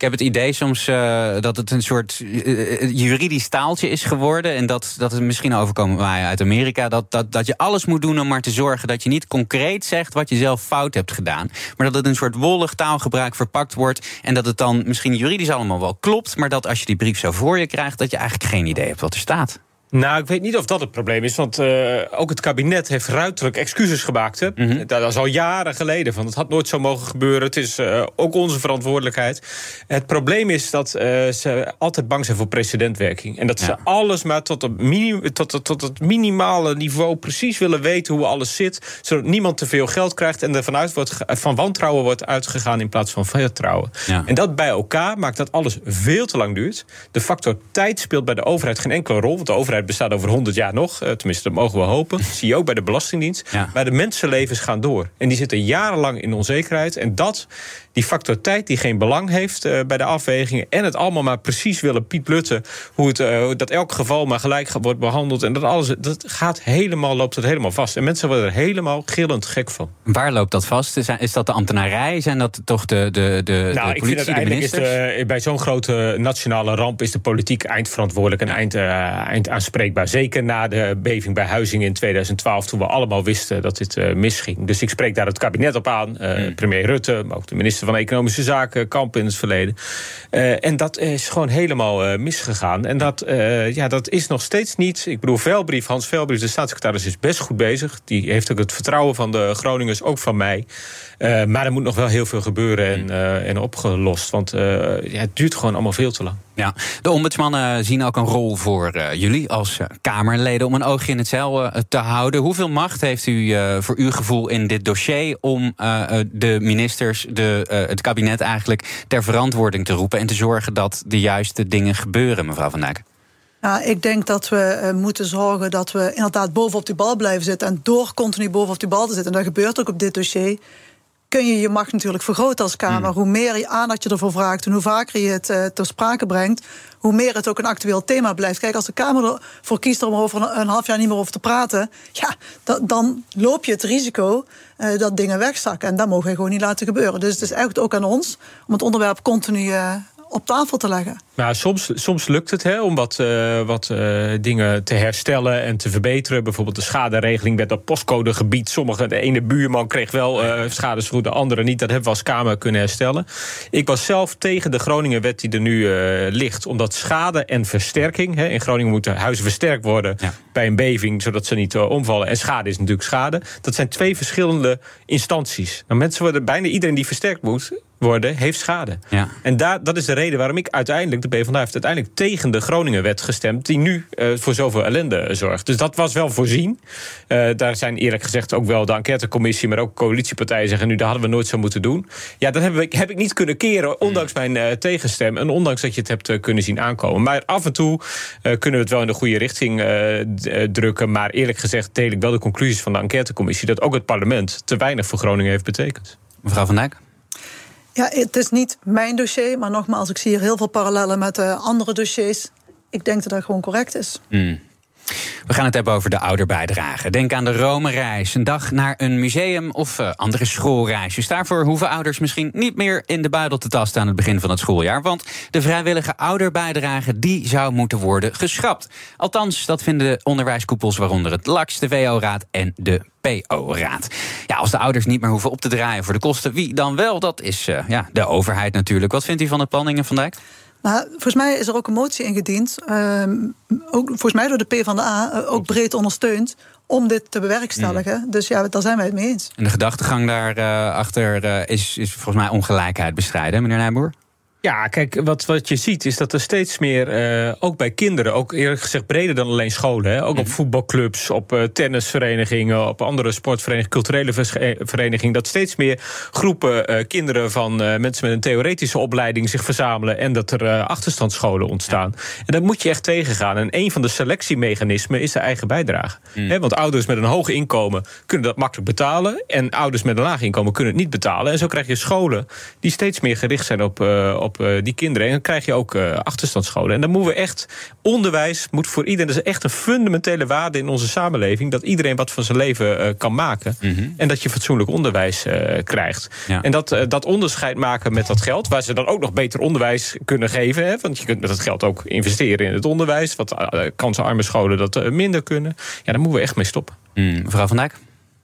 Ik heb het idee soms uh, dat het een soort uh, juridisch taaltje is geworden. En dat, dat het misschien overkomen wij uit Amerika. Dat, dat, dat je alles moet doen om maar te zorgen dat je niet concreet zegt wat je zelf fout hebt gedaan. Maar dat het een soort wollig taalgebruik verpakt wordt. En dat het dan misschien juridisch allemaal wel klopt. Maar dat als je die brief zo voor je krijgt, dat je eigenlijk geen idee hebt wat er staat. Nou, ik weet niet of dat het probleem is. Want uh, ook het kabinet heeft ruiterlijk excuses gemaakt. Hè? Mm -hmm. Dat is al jaren geleden. Van, het had nooit zo mogen gebeuren. Het is uh, ook onze verantwoordelijkheid. Het probleem is dat uh, ze altijd bang zijn voor precedentwerking. En dat ja. ze alles maar tot, het tot, tot het minimale niveau precies willen weten hoe alles zit. Zodat niemand te veel geld krijgt. En er vanuit wordt, van wantrouwen wordt uitgegaan in plaats van vertrouwen. Ja. En dat bij elkaar maakt dat alles veel te lang duurt. De factor tijd speelt bij de overheid geen enkele rol. Want de overheid bestaat over 100 jaar nog. Tenminste, dat mogen we hopen. Dat zie je ook bij de Belastingdienst. Ja. Maar de mensenlevens gaan door. En die zitten jarenlang in onzekerheid. En dat, die factor tijd die geen belang heeft uh, bij de afwegingen. En het allemaal maar precies willen Piet Blutten. Hoe het, uh, dat elk geval maar gelijk wordt behandeld. En dat alles, dat gaat helemaal, loopt het helemaal vast. En mensen worden er helemaal gillend gek van. Waar loopt dat vast? Is, is dat de ambtenarij? Zijn dat toch de, de, de, nou, de ik politie, vind de ministers? Is de, bij zo'n grote nationale ramp is de politiek eindverantwoordelijk en eind, uh, eind aanspreekbaar. Zeker na de beving bij Huizingen in 2012, toen we allemaal wisten dat dit misging. Dus ik spreek daar het kabinet op aan. Hmm. Premier Rutte, maar ook de minister van Economische Zaken, Kamp in het verleden. Uh, en dat is gewoon helemaal misgegaan. En dat, ja, dat is nog steeds niet. Ik bedoel, Velbrief, Hans Velbrief, de staatssecretaris, is best goed bezig. Die heeft ook het vertrouwen van de Groningers, ook van mij. Maar er moet nog wel heel veel gebeuren en, uh, en opgelost. Want ja, het duurt gewoon allemaal veel te lang. Ja, de ombudsmannen zien ook een rol voor jullie als Kamerleden om een oogje in het zeil te houden. Hoeveel macht heeft u voor uw gevoel in dit dossier om de ministers, de, het kabinet eigenlijk ter verantwoording te roepen en te zorgen dat de juiste dingen gebeuren, mevrouw Van Dijk? Nou, ik denk dat we moeten zorgen dat we inderdaad bovenop die bal blijven zitten. En door continu bovenop die bal te zitten, en dat gebeurt ook op dit dossier. Kun je je macht natuurlijk vergroten als Kamer. Mm. Hoe meer je aandacht je ervoor vraagt en hoe vaker je het uh, ter sprake brengt, hoe meer het ook een actueel thema blijft. Kijk, als de Kamer ervoor kiest om er over een, een half jaar niet meer over te praten, ja, da, dan loop je het risico uh, dat dingen wegzakken. En dat mogen we gewoon niet laten gebeuren. Dus het is echt ook aan ons om het onderwerp continu uh, op tafel te leggen. Nou, soms, soms lukt het hè, om wat, uh, wat uh, dingen te herstellen en te verbeteren. Bijvoorbeeld de schaderegeling werd op postcodegebied. Sommige, de ene buurman kreeg wel uh, schadesvergoed, de andere niet. Dat hebben we als Kamer kunnen herstellen. Ik was zelf tegen de Groningenwet die er nu ligt. Omdat schade en versterking... Hè, in Groningen moeten huizen versterkt worden ja. bij een beving... zodat ze niet omvallen. En schade is natuurlijk schade. Dat zijn twee verschillende instanties. Nou, mensen worden bijna iedereen die versterkt moet worden, heeft schade. Ja. En daar, dat is de reden waarom ik uiteindelijk, de PvdA heeft uiteindelijk tegen de Groningenwet gestemd, die nu eh, voor zoveel ellende zorgt. Dus dat was wel voorzien. Eh, daar zijn eerlijk gezegd ook wel de enquêtecommissie, maar ook coalitiepartijen zeggen nu, dat hadden we nooit zo moeten doen. Ja, dat heb ik, heb ik niet kunnen keren, ondanks mijn eh, tegenstem en ondanks dat je het hebt kunnen zien aankomen. Maar af en toe kunnen we het wel in de goede richting drukken. Maar eerlijk gezegd deel ik wel de conclusies van de enquêtecommissie dat ook het parlement te weinig voor Groningen heeft betekend. Mevrouw Van Dijk? Ja, het is niet mijn dossier, maar nogmaals, ik zie hier heel veel parallellen met eh, andere dossiers. Ik denk dat dat gewoon correct is. Hmm. We gaan het hebben over de ouderbijdrage. Denk aan de Rome-reis, een dag naar een museum of eh, andere schoolreisjes. Daarvoor hoeven ouders misschien niet meer in de buidel te tasten aan het begin van het schooljaar. Want de vrijwillige ouderbijdrage die zou moeten worden geschrapt. Althans, dat vinden de onderwijskoepels, waaronder het LAX, de VO-raad en de PO-raad. Ja, als de ouders niet meer hoeven op te draaien voor de kosten, wie dan wel? Dat is eh, ja, de overheid natuurlijk. Wat vindt u van het plan, Inge van Dijk? Nou, volgens mij is er ook een motie ingediend, ehm, ook, volgens mij door de PvdA, uh, ook breed ondersteund, om dit te bewerkstelligen. Dus ja, daar zijn wij het mee eens. En de gedachtegang daarachter achter eh, is, is volgens mij ongelijkheid bestrijden, meneer Nijboer? Ja, kijk, wat, wat je ziet is dat er steeds meer, eh, ook bij kinderen, ook eerlijk gezegd breder dan alleen scholen, hè, ook op voetbalclubs, op eh, tennisverenigingen, op andere sportverenigingen, culturele eh, verenigingen, dat steeds meer groepen kinderen van mensen met een theoretische opleiding zich verzamelen en dat er achterstandsscholen ontstaan. En dat moet je echt tegengaan. En een van de selectiemechanismen is de eigen bijdrage. Hè, want ouders met een hoog inkomen kunnen dat makkelijk betalen en ouders met een laag inkomen kunnen het niet betalen. En zo krijg je scholen die steeds meer gericht zijn op, eh, op eh, die kinderen. En dan krijg je ook eh, achterstandsscholen. En dan moeten we echt. Onderwijs moet voor iedereen. Dat is echt een fundamentele waarde in onze samenleving. Dat iedereen wat van zijn leven eh, kan maken. En dat je fatsoenlijk onderwijs eh, krijgt. Ja. En dat, dat onderscheid maken met dat geld. Waar ze dan ook nog beter onderwijs kunnen geven. Hè, want je kunt met dat geld ook investeren in het onderwijs. Wat kansenarme scholen dat minder kunnen. Ja, daar moeten we echt mee stoppen. Hmm, mevrouw Van Dijk?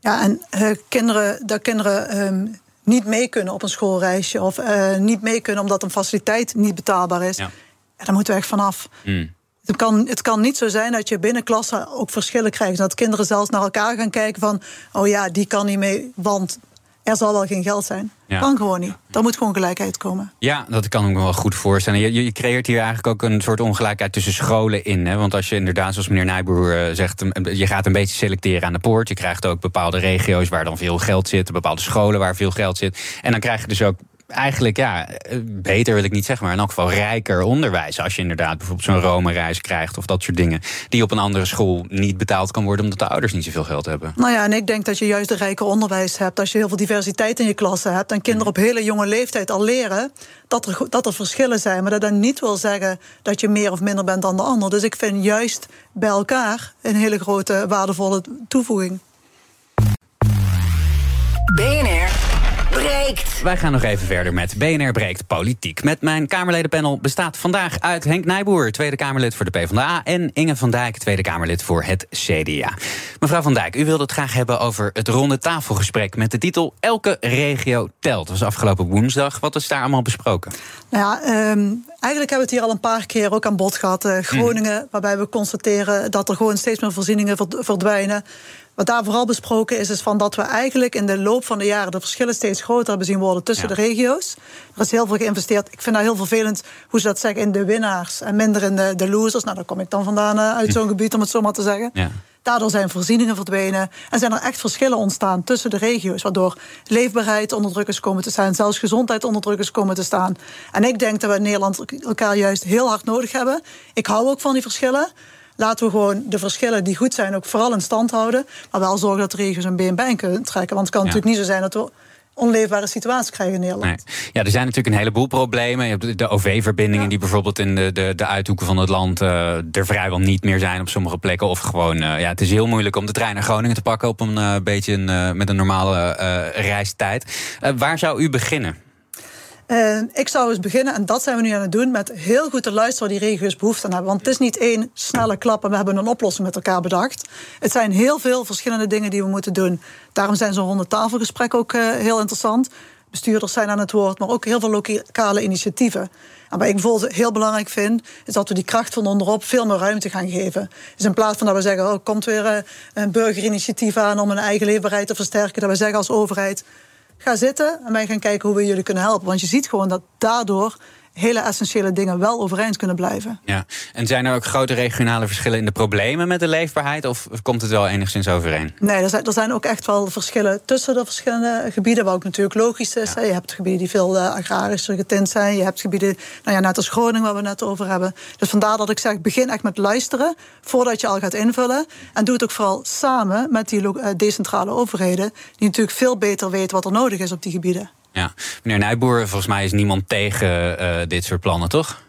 Ja, en eh, kinderen, dat kinderen ehm, niet mee kunnen op een schoolreisje of eh, niet mee kunnen omdat een faciliteit niet betaalbaar is, Ja. ja. daar moeten we echt vanaf. Hmm. Het kan, het kan niet zo zijn dat je binnen klassen ook verschillen krijgt. Dat kinderen zelfs naar elkaar gaan kijken van... oh ja, die kan niet mee, want er zal wel geen geld zijn. Ja. Kan gewoon niet. Er moet gewoon gelijkheid komen. Ja, dat kan ik me wel goed voorstellen. Je, je creëert hier eigenlijk ook een soort ongelijkheid tussen scholen in. Hè? Want als je inderdaad, zoals meneer Nijboer eh, zegt, je gaat een beetje selecteren aan de poort. Je krijgt ook bepaalde regio's waar dan veel geld zit, bepaalde scholen waar veel geld zit. En dan krijg je dus ook eigenlijk, ja, eh, beter wil ik niet zeggen, maar in elk geval rijker onderwijs. Als je inderdaad bijvoorbeeld zo'n Rome-reis krijgt of dat soort dingen. Die op een andere school niet betaald kan worden omdat de ouders niet zoveel geld hebben. Nou ja, en ik denk dat je juist een rijker onderwijs hebt. Als je heel veel diversiteit in je klasse hebt. En kinderen op hele jonge leeftijd al leren dat er, dat er verschillen zijn. Maar dat dat niet wil zeggen dat je meer of minder bent dan de ander. Dus ik vind juist bij elkaar een hele grote waardevolle toevoeging. BNR breekt. Wij gaan nog even verder met BNR Breekt Politiek. Met mijn Kamerledenpanel bestaat vandaag uit Henk Nijboer, Tweede Kamerlid voor de PvdA... en Inge van Dijk, Tweede Kamerlid voor het CDA. Mevrouw van Dijk, u wilde het graag hebben over het ronde tafelgesprek... met de titel Elke regio telt. Dat was afgelopen woensdag. Wat is daar allemaal besproken? Nou ja, ehm, eigenlijk hebben we het hier al een paar keer ook aan bod gehad. eh, Groningen, waarbij we constateren dat er gewoon steeds meer voorzieningen verd- verdwijnen. Wat daar vooral besproken is, is van dat we eigenlijk in de loop van de jaren de verschillen steeds groter hebben zien worden tussen Ja. de regio's. Er is heel veel geïnvesteerd. Ik vind dat heel vervelend hoe ze dat zeggen in de winnaars en minder in de, de losers. Nou, daar kom ik dan vandaan eh, uit zo'n gebied, om het zo maar te zeggen. Ja. Daardoor zijn voorzieningen verdwenen en zijn er echt verschillen ontstaan tussen de regio's, waardoor leefbaarheid onder druk is komen te staan, zelfs gezondheid onder druk is komen te staan. En ik denk dat we in Nederland elkaar juist heel hard nodig hebben. Ik hou ook van die verschillen. Laten we gewoon de verschillen die goed zijn ook vooral in stand houden, maar wel zorgen dat de regio's een been bij kunnen trekken. Want het kan Ja. natuurlijk niet zo zijn dat we onleefbare situaties krijgen in Nederland. Nee. Ja, er zijn natuurlijk een heleboel problemen. Je hebt de- OV-verbindingen die bijvoorbeeld in de, de, de uithoeken van het land eh, er vrijwel niet meer zijn op sommige plekken. Of gewoon, eh, ja, het is heel moeilijk om de trein naar Groningen te pakken op een eh, beetje een, met een normale reistijd. Waar zou u beginnen? Ik zou eens beginnen, en dat zijn we nu aan het doen, met heel goed te luisteren waar die regio's behoefte aan hebben. Want het is niet één snelle klap en we hebben een oplossing met elkaar bedacht. Het zijn heel veel verschillende dingen die we moeten doen. Daarom zijn zo'n ronde tafelgesprekken ook eh, heel interessant. Bestuurders zijn aan het woord, maar ook heel veel lokale initiatieven. En wat ik bijvoorbeeld heel belangrijk vind, is dat we die kracht van onderop veel meer ruimte gaan geven. Dus in plaats van dat we zeggen, oh, komt weer eh, een burgerinitiatief aan om een eigen leefbaarheid te versterken, dat we zeggen als overheid, ga zitten en wij gaan kijken hoe we jullie kunnen helpen. Want je ziet gewoon dat daardoor hele essentiële dingen wel overeind kunnen blijven. Ja. En zijn er ook grote regionale verschillen in de problemen met de leefbaarheid? Of komt het wel enigszins overeen? Nee, er zijn, er zijn ook echt wel verschillen tussen de verschillende gebieden. Wat ook natuurlijk logisch is. Je hebt gebieden die veel uh, agrarischer getint zijn. Je hebt gebieden, nou ja, net als Groningen, waar we net over hebben. Dus vandaar dat ik zeg, begin echt met luisteren voordat je al gaat invullen. En doe het ook vooral samen met die uh, decentrale overheden, die natuurlijk veel beter weten wat er nodig is op die gebieden. Ja, meneer Nijboer, volgens mij is niemand tegen uh, dit soort plannen, toch?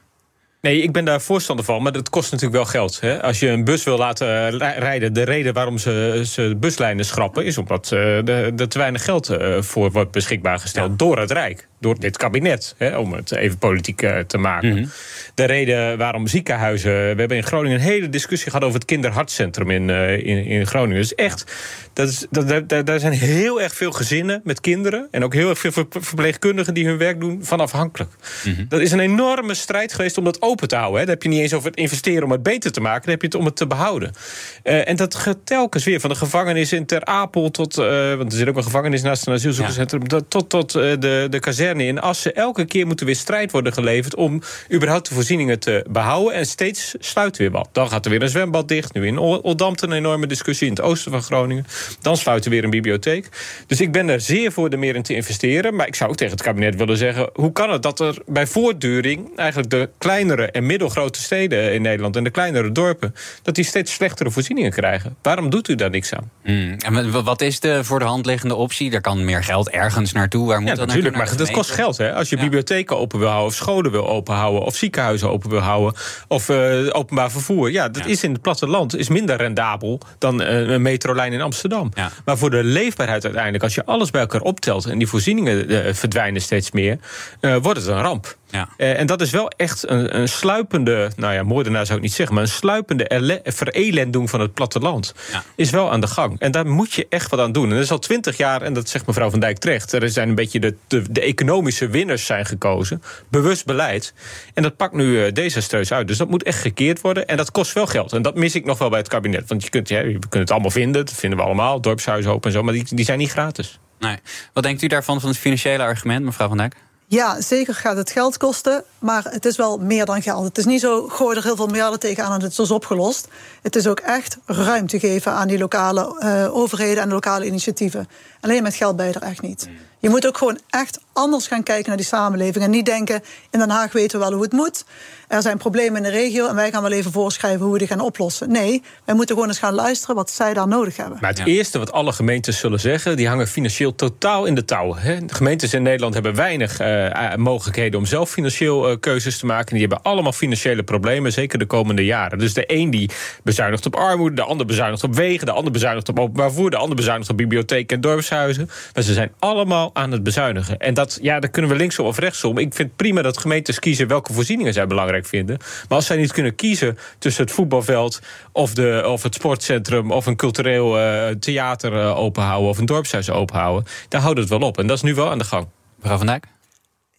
Nee, ik ben daar voorstander van, maar dat kost natuurlijk wel geld. Hè? Als je een bus wil laten rijden, de reden waarom ze, ze buslijnen schrappen, is omdat uh, er te weinig geld uh, voor wordt beschikbaar gesteld ja. door het Rijk door dit kabinet, hè, om het even politiek uh, te maken. Mm -hmm. De reden waarom ziekenhuizen. We hebben in Groningen een hele discussie gehad over het kinderhartcentrum in, uh, in, in, Groningen. Dus echt, dat is, dat, daar zijn heel erg veel gezinnen met kinderen. En ook heel erg veel verpleegkundigen die hun werk doen van afhankelijk. Mm -hmm. Dat is een enorme strijd geweest om dat open te houden. Hè. Dan heb je niet eens over het investeren om het beter te maken. Dan heb je het om het te behouden. Uh, en dat gaat telkens weer van de gevangenis in Ter Apel tot. want er zit ook een gevangenis naast een asielzoekerscentrum. Ja. Tot, tot de, de kazerne in Assen. Elke keer moet er weer strijd worden geleverd om überhaupt de voorzieningen te behouden. En steeds sluit weer wat. Dan gaat er weer een zwembad dicht. Nu in Oldamt een enorme discussie in het oosten van Groningen. Dan sluit er weer een bibliotheek. Dus ik ben er zeer voor er meer in te investeren. Maar ik zou ook tegen het kabinet willen zeggen: hoe kan het dat er bij voortduring eigenlijk de kleinere en middelgrote steden in Nederland en de kleinere dorpen, dat die steeds slechtere voorzieningen krijgen? Waarom doet u daar niks aan? Hmm. En wat is de voor de hand liggende optie? Er kan meer geld ergens naartoe. Waar moet ja, dat natuurlijk, naar maar dat kost geld. Hè? Als je ja. bibliotheken open wil houden, of scholen wil openhouden, of ziekenhuizen open wil houden, of uh, openbaar vervoer. Ja, dat ja. is in het platteland is minder rendabel dan uh, een metrolijn in Amsterdam. Ja. Maar voor de leefbaarheid uiteindelijk, als je alles bij elkaar optelt en die voorzieningen uh, verdwijnen steeds meer, wordt het een ramp. Ja. Uh, en dat is wel echt een, een, sluipende, nou ja, moordenaar zou ik niet zeggen, maar een sluipende verelending van het platteland ja. is wel aan de gang. En daar moet je echt wat aan doen. En dat is al twintig jaar, en dat zegt mevrouw Van Dijk terecht, er zijn een beetje de, de, de economische winnaars zijn gekozen, bewust beleid. En dat pakt nu uh, desastreus uit. Dus dat moet echt gekeerd worden. En dat kost wel geld. En dat mis ik nog wel bij het kabinet. Want je kunt, ja, je kunt het allemaal vinden, dat vinden we allemaal, dorpshuizen open en zo, maar die, die zijn niet gratis. Nee. Wat denkt u daarvan van het financiële argument, mevrouw Van Dijk? Ja, zeker gaat het geld kosten, maar het is wel meer dan geld. Het is niet zo, gooi er heel veel miljarden tegenaan en het is dus opgelost. Het is ook echt ruimte geven aan die lokale uh, overheden en de lokale initiatieven. Alleen met geld ben je er echt niet. Je moet ook gewoon echt anders gaan kijken naar die samenleving. En niet denken, in Den Haag weten we wel hoe het moet. Er zijn problemen in de regio en wij gaan wel even voorschrijven hoe we die gaan oplossen. Nee, wij moeten gewoon eens gaan luisteren wat zij daar nodig hebben. Maar het ja. eerste wat alle gemeentes zullen zeggen, die hangen financieel totaal in de touwen. Hè? De gemeentes in Nederland hebben weinig uh, mogelijkheden om zelf financieel uh, keuzes te maken. Die hebben allemaal financiële problemen, zeker de komende jaren. Dus de een die bezuinigt op armoede, de ander bezuinigt op wegen, de ander bezuinigt op openbaar vervoer, de ander bezuinigt op bibliotheken en dorpshuizen. Maar ze zijn allemaal aan het bezuinigen. En dat, ja, daar kunnen we linksom of rechtsom. Ik vind prima dat gemeentes kiezen welke voorzieningen zij belangrijk vinden. Maar als zij niet kunnen kiezen tussen het voetbalveld of, de, of het sportcentrum of een cultureel uh, theater uh, openhouden of een dorpshuis openhouden, dan houdt het wel op. En dat is nu wel aan de gang. Mevrouw Van Dijk?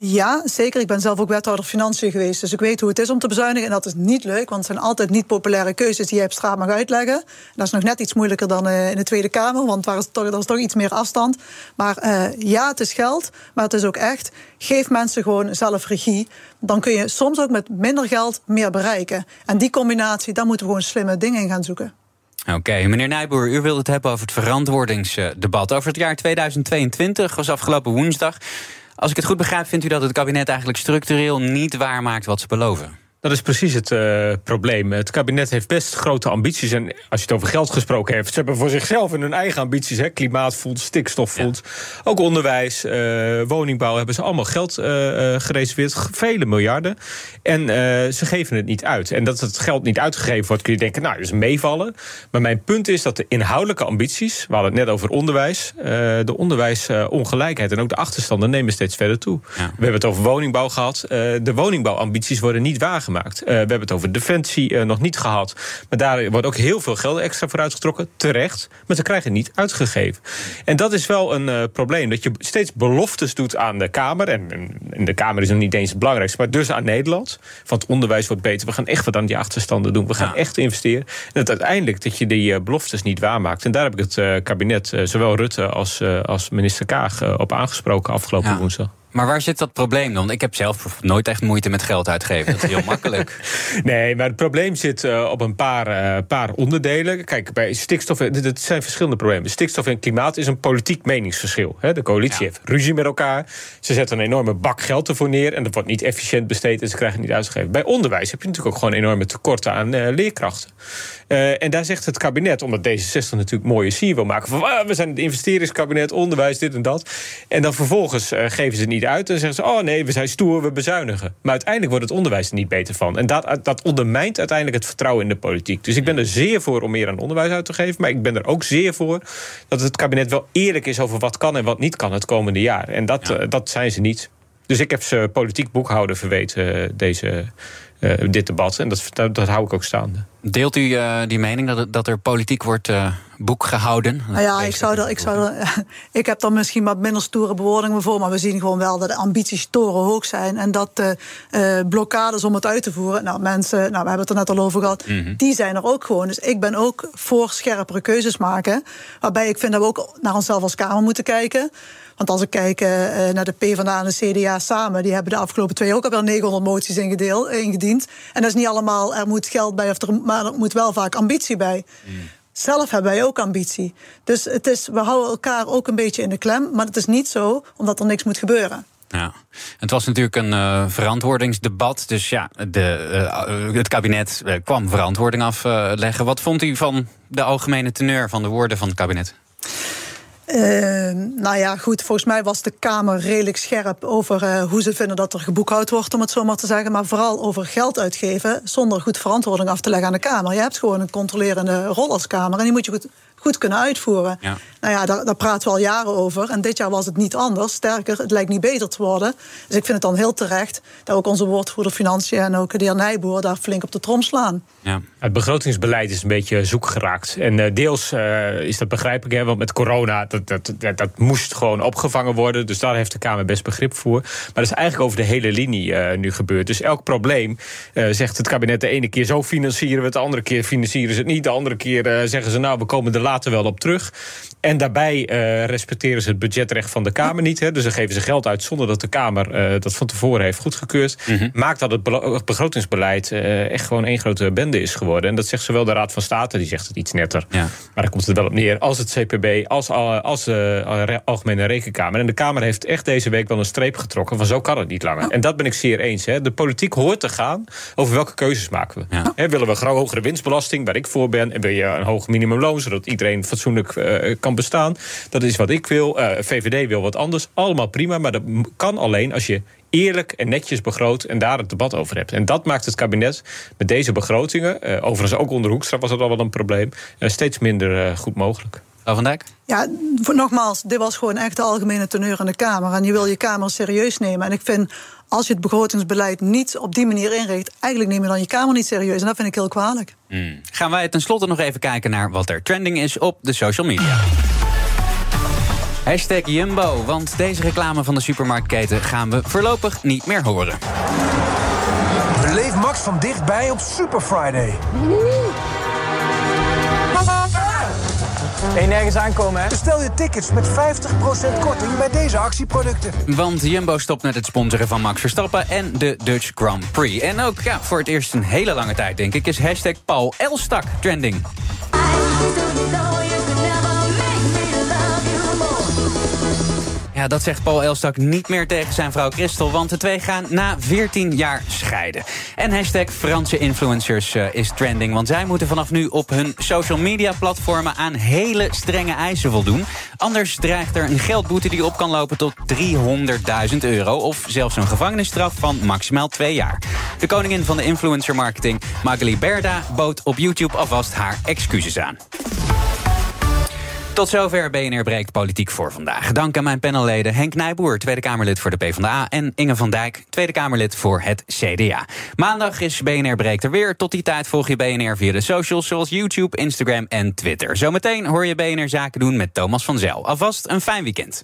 Ja, zeker. Ik ben zelf ook wethouder financiën geweest. Dus ik weet hoe het is om te bezuinigen. En dat is niet leuk, want het zijn altijd niet populaire keuzes die je op straat mag uitleggen. Dat is nog net iets moeilijker dan uh, in de Tweede Kamer, want daar is, toch, is toch iets meer afstand. Maar uh, ja, het is geld, maar het is ook echt. Geef mensen gewoon zelf regie. Dan kun je soms ook met minder geld meer bereiken. En die combinatie, daar moeten we gewoon slimme dingen in gaan zoeken. Oké, meneer Nijboer, u wilde het hebben over het verantwoordingsdebat. Over het jaar 2022 was afgelopen woensdag. Als ik het goed begrijp, vindt u dat het kabinet eigenlijk structureel niet waarmaakt wat ze beloven? Dat is precies het uh, probleem. Het kabinet heeft best grote ambities. En als je het over geld gesproken heeft, ze hebben voor zichzelf en hun eigen ambities: hè, klimaatfonds, stikstoffonds, ja. ook onderwijs, uh, woningbouw, hebben ze allemaal geld uh, gereserveerd, vele miljarden. En ze geven het niet uit. En dat het geld niet uitgegeven wordt, kun je denken: nou, dat is meevallen. Maar mijn punt is dat de inhoudelijke ambities, we hadden het net over onderwijs, de onderwijsongelijkheid en ook de achterstanden nemen steeds verder toe. Ja. We hebben het over woningbouw gehad. de woningbouwambities worden niet waargemaakt. Gemaakt. we hebben het over defensie nog niet gehad. Maar daar wordt ook heel veel geld extra voor uitgetrokken. Terecht. Maar ze krijgen niet uitgegeven. En dat is wel een probleem. Dat je steeds beloftes doet aan de Kamer. En, en de Kamer is nog niet eens het belangrijkste. Maar dus aan Nederland. Van het onderwijs wordt beter. We gaan echt wat aan die achterstanden doen. We gaan echt investeren. En dat uiteindelijk dat je die beloftes niet waarmaakt. En daar heb ik het kabinet, zowel Rutte als, als minister Kaag, op aangesproken afgelopen woensdag. Maar waar zit dat probleem dan? Ik heb zelf nooit echt moeite met geld uitgeven. Dat is heel makkelijk. Nee, maar het probleem zit uh, op een paar, uh, paar onderdelen. Kijk, bij stikstof, het zijn verschillende problemen. Stikstof en klimaat is een politiek meningsverschil. De coalitie heeft ruzie met elkaar. Ze zetten een enorme bak geld ervoor neer... en dat wordt niet efficiënt besteed en ze krijgen het niet uitgegeven. Bij onderwijs heb je natuurlijk ook gewoon enorme tekorten aan uh, leerkrachten. En daar zegt het kabinet, omdat D66 natuurlijk mooie sier wil maken... van ah, we zijn het investeringskabinet, onderwijs, dit en dat. En dan vervolgens geven ze het niet uit en zeggen ze: Oh nee, we zijn stoer, we bezuinigen. Maar uiteindelijk wordt het onderwijs er niet beter van. En dat, dat ondermijnt uiteindelijk het vertrouwen in de politiek. Dus ik ben er zeer voor om meer aan onderwijs uit te geven. Maar ik ben er ook zeer voor dat het kabinet wel eerlijk is over wat kan en wat niet kan het komende jaar. En dat, eh, dat zijn ze niet. Dus ik heb ze politiek boekhouden verweten, eh, deze, uh, dit debat. En dat, dat, dat hou ik ook staande. Deelt u uh, die mening dat, dat er politiek wordt uh, boek gehouden? Nou ja, ik, zou er, ik, zou ik heb daar misschien wat minder stoere bewoordingen voor. Maar we zien gewoon wel dat de ambities torenhoog zijn. En dat de uh, blokkades om het uit te voeren. Nou, mensen, nou, we hebben het er net al over gehad. Mm -hmm. Die zijn er ook gewoon. Dus ik ben ook voor scherpere keuzes maken. Waarbij ik vind dat we ook naar onszelf als Kamer moeten kijken. Want als ik kijk uh, naar de PvdA en de CDA samen, die hebben de afgelopen twee ook al wel 900 moties ingediend. En dat is niet allemaal, er moet geld bij, of er, maar er moet wel vaak ambitie bij. Mm. Zelf hebben wij ook ambitie. Dus het is, we houden elkaar ook een beetje in de klem. Maar het is niet zo omdat er niks moet gebeuren. Ja, het was natuurlijk een uh, verantwoordingsdebat. Dus ja, de, uh, het kabinet kwam verantwoording afleggen. Wat vond u van de algemene teneur van de woorden van het kabinet? Uh, nou ja, goed, volgens mij was de Kamer redelijk scherp over uh, hoe ze vinden dat er geboekhoud wordt, om het zo maar te zeggen. Maar vooral over geld uitgeven zonder goed verantwoording af te leggen aan de Kamer. Je hebt gewoon een controlerende rol als Kamer en die moet je goed goed kunnen uitvoeren. Ja. Nou ja, daar, daar, praten we al jaren over. En dit jaar was het niet anders. Sterker, het lijkt niet beter te worden. Dus ik vind het dan heel terecht dat ook onze woordvoerder Financiën en ook de heer Nijboer daar flink op de trom slaan. Ja. Het begrotingsbeleid is een beetje zoek geraakt. En uh, deels uh, is dat begrijpelijk, hè, want met corona dat, dat, dat, dat, moest gewoon opgevangen worden. Dus daar heeft de Kamer best begrip voor. Maar dat is eigenlijk over de hele linie uh, nu gebeurd. Dus elk probleem zegt het kabinet de ene keer zo financieren we het, de andere keer financieren ze het niet. De andere keer zeggen ze nou we komen er later wel op terug. En daarbij uh, respecteren ze het budgetrecht van de Kamer niet. Hè. Dus dan geven ze geld uit zonder dat de Kamer uh, dat van tevoren heeft goedgekeurd. Mm Maakt dat het begrotingsbeleid uh, echt gewoon één grote bende is geworden. En dat zegt zowel de Raad van State, die zegt het iets netter. Ja. Maar daar komt het wel op neer. Als het CPB, als, als de Algemene Rekenkamer. En de Kamer heeft echt deze week wel een streep getrokken van zo kan het niet langer. En dat ben ik zeer eens. Hè. De politiek hoort te gaan over welke keuzes maken we. Ja. Hè, willen we een hogere winstbelasting, waar ik voor ben? En wil je een hoog minimumloon, zodat iedereen fatsoenlijk kan bestaan? Dat is wat ik wil. Uh, eh, VVD wil wat anders. Allemaal prima, maar dat kan alleen als je eerlijk en netjes begroot en daar het debat over hebt. En dat maakt het kabinet met deze begrotingen, uh, overigens ook onder Hoekstra was dat al wel een probleem, uh, steeds minder goed mogelijk. Van Dijk? Ja, nogmaals, dit was gewoon echt de algemene teneur in de Kamer. En je wil je Kamer serieus nemen. En ik vind, als je het begrotingsbeleid niet op die manier inricht... eigenlijk neem je dan je Kamer niet serieus. En dat vind ik heel kwalijk. Hmm. Gaan wij tenslotte nog even kijken naar wat er trending is op de social media. Hashtag Jumbo, want deze reclame van de supermarktketen gaan we voorlopig niet meer horen. Beleef Max van dichtbij op Super Friday. En nergens aankomen, hè? Bestel je tickets met 50% korting bij deze actieproducten. Want Jumbo stopt met het sponsoren van Max Verstappen en de Dutch Grand Prix. En ook ja, voor het eerst een hele lange tijd, denk ik, is hashtag Paul Elstak trending. Ja, dat zegt Paul Elstak niet meer tegen zijn vrouw Christel... want de twee gaan na 14 jaar scheiden. En hashtag Franse influencers uh, is trending... want zij moeten vanaf nu op hun social media platformen... aan hele strenge eisen voldoen. Anders dreigt er een geldboete die op kan lopen tot 300.000 euro... of zelfs een gevangenisstraf van maximaal twee jaar. De koningin van de influencer marketing, Magali Berda... bood op YouTube alvast haar excuses aan. Tot zover BNR Breekt Politiek voor vandaag. Dank aan mijn panelleden Henk Nijboer, Tweede Kamerlid voor de PvdA... en Inge van Dijk, Tweede Kamerlid voor het CDA. Maandag is BNR Breekt er weer. Tot die tijd volg je BNR via de socials zoals YouTube, Instagram en Twitter. Zometeen hoor je BNR Zaken doen met Thomas van Zel. Alvast een fijn weekend.